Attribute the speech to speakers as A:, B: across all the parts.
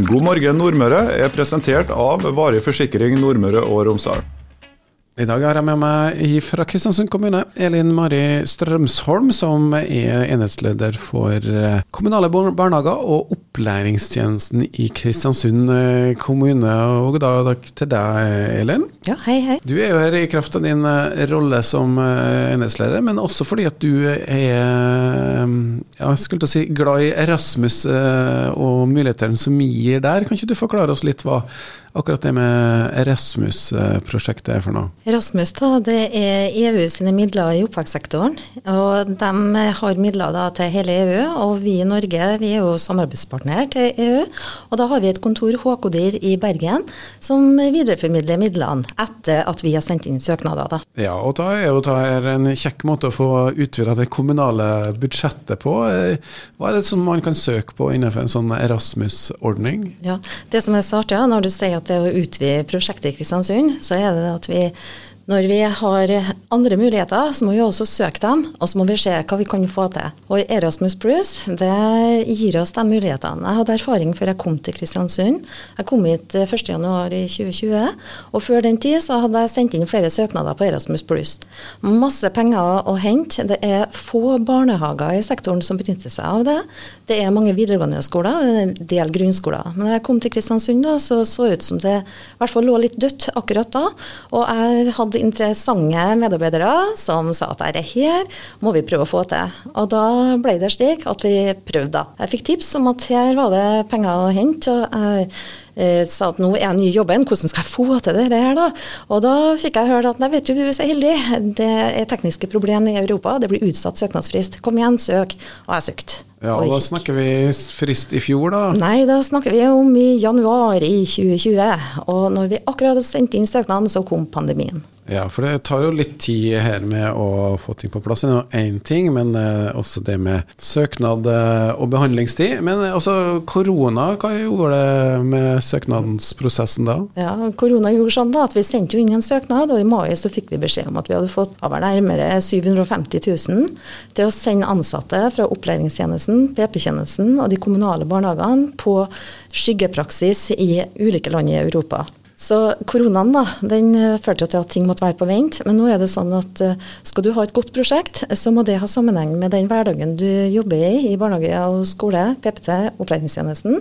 A: God morgen Nordmøre er presentert av Varig forsikring Nordmøre og Romsdal.
B: I dag har jeg med meg fra Kristiansund kommune Elin Mari Strømsholm, som er enhetsleder for eh, kommunale barnehager og opplæringstjenesten i Kristiansund eh, kommune. Og god dag til deg, Elin.
C: Ja, hei, hei.
B: Du er jo her i kraft av din eh, rolle som enhetsleder, men også fordi at du er ja, skulle si, glad i Erasmus og mulighetene som gir der. Kan ikke du forklare oss litt hva akkurat det med Erasmus-prosjektet er for noe?
C: Erasmus da, det er EU sine midler i oppvekstsektoren. og De har midler da til hele EU. og Vi i Norge vi er jo samarbeidspartner til EU. og Da har vi et kontor, HK-DIR, i Bergen, som videreformidler midlene etter at vi har sendt inn søknader. da.
B: Ja, og da er jo det en kjekk måte å få utvida det kommunale budsjettet på. Hva er det som man kan søke på innenfor en sånn Erasmus-ordning?
C: Ja, Det som er så artig, når du sier at er å utvide prosjektet i Kristiansund, så er det at vi når vi har andre muligheter, så må vi også søke dem, og så må vi se hva vi kan få til. Og Erasmus Plus det gir oss de mulighetene. Jeg hadde erfaring før jeg kom til Kristiansund. Jeg kom hit 1.1.2020, og før den tid så hadde jeg sendt inn flere søknader på Erasmus Plus. Masse penger å hente. Det er få barnehager i sektoren som benytter seg av det. Det er mange videregående skoler, en del grunnskoler. Men når jeg kom til Kristiansund, da, så så ut som det i hvert fall lå litt dødt akkurat da. Og jeg hadde interessante medarbeidere som sa at dette her må vi prøve å få til. Og da ble det slik at vi prøvde. Jeg fikk tips om at her var det penger å hente. og jeg eh, sa at nå er jeg ny i jobben, hvordan skal jeg få til det her da? Og da fikk jeg høre at nei, vet du, vi er så heldig, det er tekniske problemer i Europa, det blir utsatt søknadsfrist. Kom igjen, søk. Og jeg søkte.
B: Ja, og Da snakker vi frist i fjor, da?
C: Nei, da snakker vi om i januar i 2020. Og når vi akkurat hadde sendt inn søknaden, så kom pandemien.
B: Ja, for det tar jo litt tid her med å få ting på plass. Det er én ting, men eh, også det med søknad eh, og behandlingstid. Men eh, også korona, hva gjorde det med søknadsprosessen da?
C: Ja, Korona gjorde sånn da at vi sendte jo inn en søknad, og i mai så fikk vi beskjed om at vi hadde fått over nærmere 750 000 til å sende ansatte fra opplæringstjenesten, PP-tjenesten og de kommunale barnehagene på skyggepraksis i ulike land i Europa. Så koronaen da, den eh, førte til at ting måtte være på vent. Men nå er det sånn at eh, skal du ha et godt prosjekt, så må det ha sammenheng med den hverdagen du jobber i i barnehage og skole, PPT, opplæringstjenesten.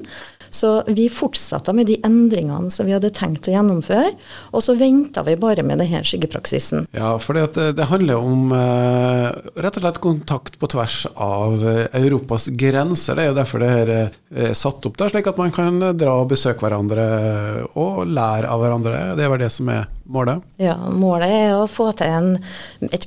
C: Så vi fortsatte med de endringene som vi hadde tenkt å gjennomføre, og så venta vi bare med denne skyggepraksisen.
B: Ja, for det, det handler om eh, rett og slett kontakt på tvers av eh, Europas grenser. Det er jo derfor det er satt opp der, slik at man kan dra og besøke hverandre og lære av hverandre. Det er det som er målet?
C: Ja, målet er å få til en,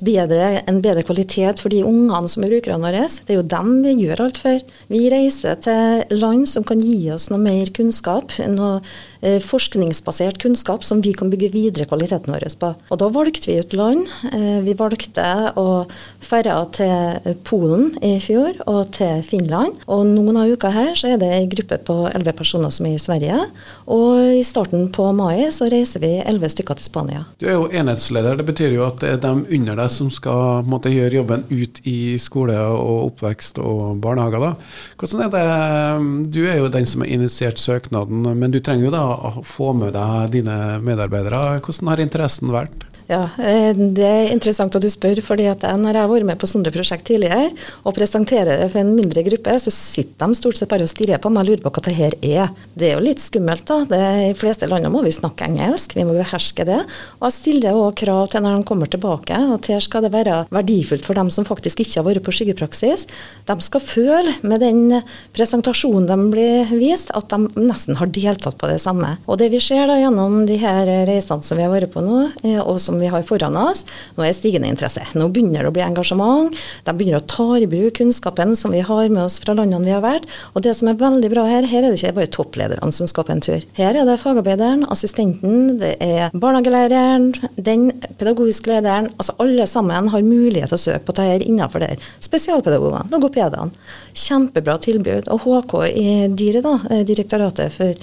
C: bedre, en bedre kvalitet for de ungene som er brukerne våre. Det er jo dem vi gjør alt for. Vi reiser til land som kan gi oss noe mer kunnskap. noe Eh, forskningsbasert kunnskap som vi kan bygge videre kvaliteten vår på. Og da valgte vi ut land. Eh, vi valgte å ferde til Polen i fjor og til Finland. Og noen av uka her så er det en gruppe på elleve personer som er i Sverige. Og i starten på mai så reiser vi elleve stykker til Spania.
B: Du er jo enhetsleder. Det betyr jo at det er dem under deg som skal måtte, gjøre jobben ut i skole og oppvekst og barnehager. da. Hvordan er det, Du er jo den som har initiert søknaden, men du trenger jo da å få med deg dine medarbeidere. Hvordan har interessen vært?
C: Ja, eh, Det er interessant at du spør. fordi at Når jeg har vært med på sånne prosjekt tidligere og presenterer det for en mindre gruppe, så sitter de stort sett bare og stirrer på meg og lurer på hva det her er. Det er jo litt skummelt. da. Det, I fleste land må vi snakke engelsk, vi må beherske det. Og jeg stiller òg krav til når de kommer tilbake, at her skal det være verdifullt for dem som faktisk ikke har vært på skyggepraksis. De skal føle med den presentasjonen de blir vist, at de nesten har deltatt på det samme. Og det vi ser da gjennom de her reisene som vi har vært på nå, eh, og som som vi har foran oss. Nå er det stigende interesse. Nå begynner det å bli engasjement. De begynner å ta i bruk kunnskapen som vi har med oss fra landene vi har vært. Og det som er veldig bra her, her er det ikke bare topplederne som skal på en tur. Her er det fagarbeideren, assistenten, det er barnehagelæreren, den pedagogiske lederen. Altså alle sammen har mulighet til å søke på dette innenfor det. Spesialpedagogene, logopedene. Kjempebra tilbud. Og HK i DIRE, da, eh, Direktoratet for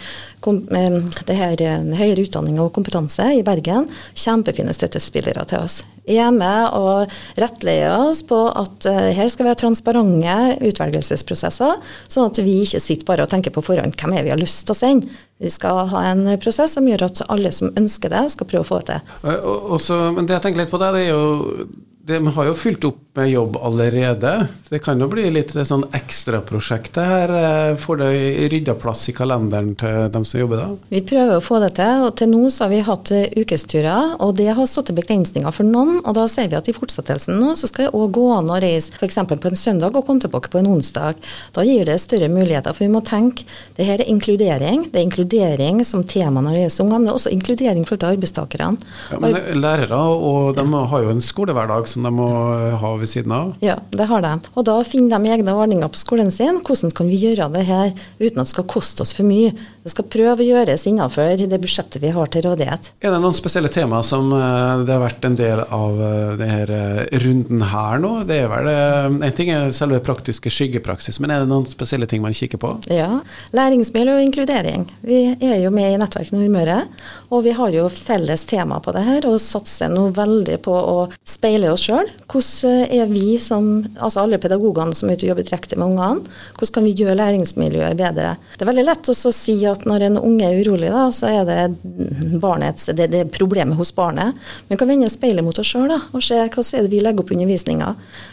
C: det her, eh, høyere utdanning og kompetanse i Bergen, kjempefine støttespillere til oss. Er med og rettleder oss på at uh, her skal vi ha transparente utvelgelsesprosesser, sånn at vi ikke sitter bare og tenker på forhånd hvem er vi har lyst til å sende. Vi skal ha en prosess som gjør at alle som ønsker det, skal prøve å få det til.
B: Også, men det jeg tenker litt på det, det er jo de har jo fylt opp med jobb allerede. Det kan jo bli litt det sånn ekstraprosjekt her. Eh, får det rydda plass i kalenderen til dem som jobber da?
C: Vi prøver å få det til. og Til nå så har vi hatt eh, ukesturer, og det har satt begrensninger for noen. og Da ser vi at i fortsettelsen nå så skal det òg gå an å reise f.eks. på en søndag og komme tilbake på en onsdag. Da gir det større muligheter. For vi må tenke det her er inkludering. Det er inkludering som tema når det gjelder unger, men det er også inkludering for arbeidstakerne.
B: Ja, men Lærere og de har jo en skolehverdag som de må ha ved siden av?
C: Ja, det har de. Og da finner de egne ordninger på skolen sin. Hvordan kan vi gjøre det her uten at det skal koste oss for mye? Det skal prøve å gjøres innenfor det budsjettet vi har til rådighet.
B: Er det noen spesielle tema som eh, det har vært en del av eh, denne eh, runden her nå? Det er vel En ting er selve praktiske skyggepraksis, men er det noen spesielle ting man kikker på?
C: Ja. Læringsmiljø og inkludering. Vi er jo med i Nettverk Nordmøre, og vi har jo felles tema på det her, og satser nå veldig på å speile oss sjøl. Hvordan er vi som, altså alle pedagogene som er ute og jobber direkte med ungene, hvordan kan vi gjøre læringsmiljøet bedre? Det er veldig lett å si at når en unge er urolig, da, så er det barnets, det, det er problemet hos barnet. Men vi kan vende speilet mot oss sjøl og se hva er det vi legger opp undervisninga.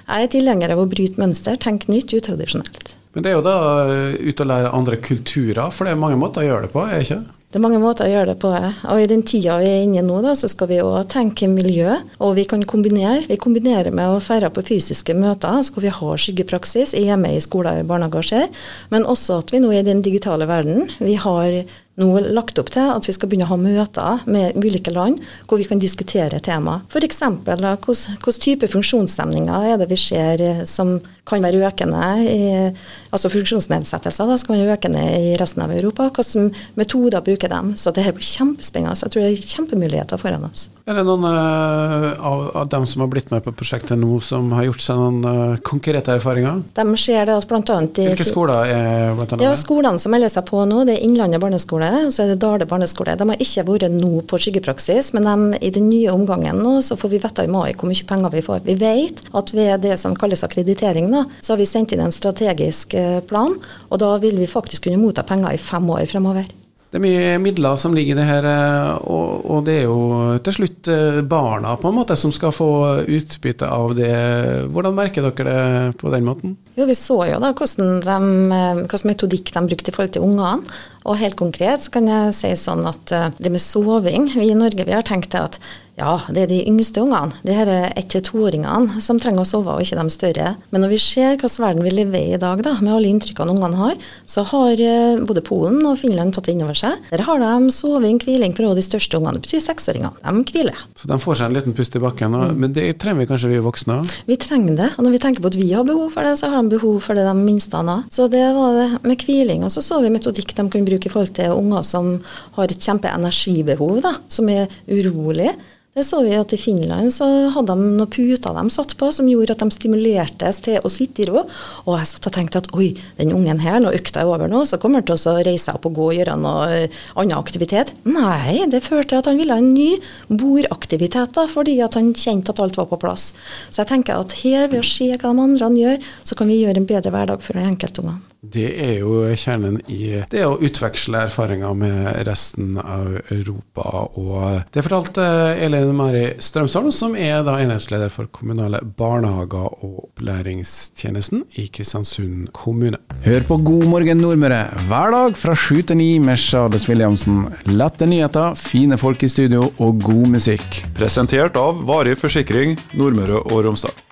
C: Jeg er tilhenger av å bryte mønster, tenke nytt, utradisjonelt.
B: Men det er jo da eh, ut å lære andre kulturer, for det er mange måter å gjøre det på, er det ikke?
C: Det er mange måter å gjøre det på. Og i den tida vi er inne nå, da, så skal vi òg tenke miljø. Og vi kan kombinere. Vi kombinerer med å feire på fysiske møter. Så skal vi ha skyggepraksis hjemme i skoler, og barnehager, men også at vi nå er i den digitale verden. Vi har nå lagt opp til at vi skal begynne å ha møter med ulike land hvor vi kan diskutere temaer. F.eks. hvilken type funksjonshemninger er det vi ser eh, som kan være økende, i, altså funksjonsnedsettelser da, skal være økende i resten av Europa. Hvilke metoder bruker de? Så det her blir kjempespennende. Jeg tror det er kjempemuligheter foran oss.
B: Er det noen uh, av, av, dem som har blitt med på prosjektet nå, som har gjort seg noen uh, konkrete erfaringer?
C: De ser det at annet
B: Hvilke skoler er blant annet?
C: Ja, Skolene som melder seg på nå, det er Innlandet barneskole og så er det Dale barneskole. De har ikke vært nå på skyggepraksis, men de, i den nye omgangen nå så får vi vite i mai hvor mye penger vi får. Vi vet at ved det som kalles akkreditering, da, så har vi sendt inn en strategisk eh, plan, og da vil vi faktisk kunne motta penger i fem år fremover.
B: Det er mye midler som ligger i det her, eh, og, og, det er jo til slutt eh, barna på en måte som skal få utbytte av det. Hvordan merker dere det på den måten?
C: Jo, Vi så jo da hvordan de, hvordan metodikk de brukte i forhold til ungene. Og helt konkret så kan jeg si sånn at det med soving Vi i Norge vi har tenkt at ja, det er de yngste ungene, de her ett-til-toåringene, som trenger å sove, og ikke de større. Men når vi ser hvilken verden vi lever i i dag, da, med alle inntrykkene ungene har, så har eh, både Polen og Finland tatt det inn over seg. Der har de soving, hviling for de største ungene. Det betyr seksåringene. De hviler.
B: Så de får seg en liten pust i bakken. Og, mm. Men det trenger vi kanskje vi voksne òg?
C: Vi trenger det. Og når vi tenker på at vi har behov for det, så har de behov for det de minste. Så det var det med hviling. Og så så vi metodikk de kunne bruke i forhold til unger som har et kjempeenergibehov, da, som er urolig. Det så vi at I Finland så hadde de noen puter de satt på som gjorde at de stimulertes til å sitte i ro. Og jeg satt og tenkte at oi, den ungen her, når økta er over nå, så kommer han til å reise opp og gå og gjøre noe eh, annen aktivitet. Nei, det førte til at han ville ha en ny bordaktivitet, da, fordi at han kjente at alt var på plass. Så jeg tenker at her, ved å se hva de andre gjør, så kan vi gjøre en bedre hverdag for de enkeltungene.
B: Det er jo kjernen i det å utveksle erfaringer med resten av Europa. Og det fortalte Elin Mari Strømsholm, som er da enhetsleder for kommunale barnehager og opplæringstjenesten i Kristiansund kommune. Hør på God morgen Nordmøre hver dag fra sju til ni med Charles Williamsen. Lette nyheter, fine folk i studio og god musikk.
A: Presentert av Varig forsikring Nordmøre og Romsdal.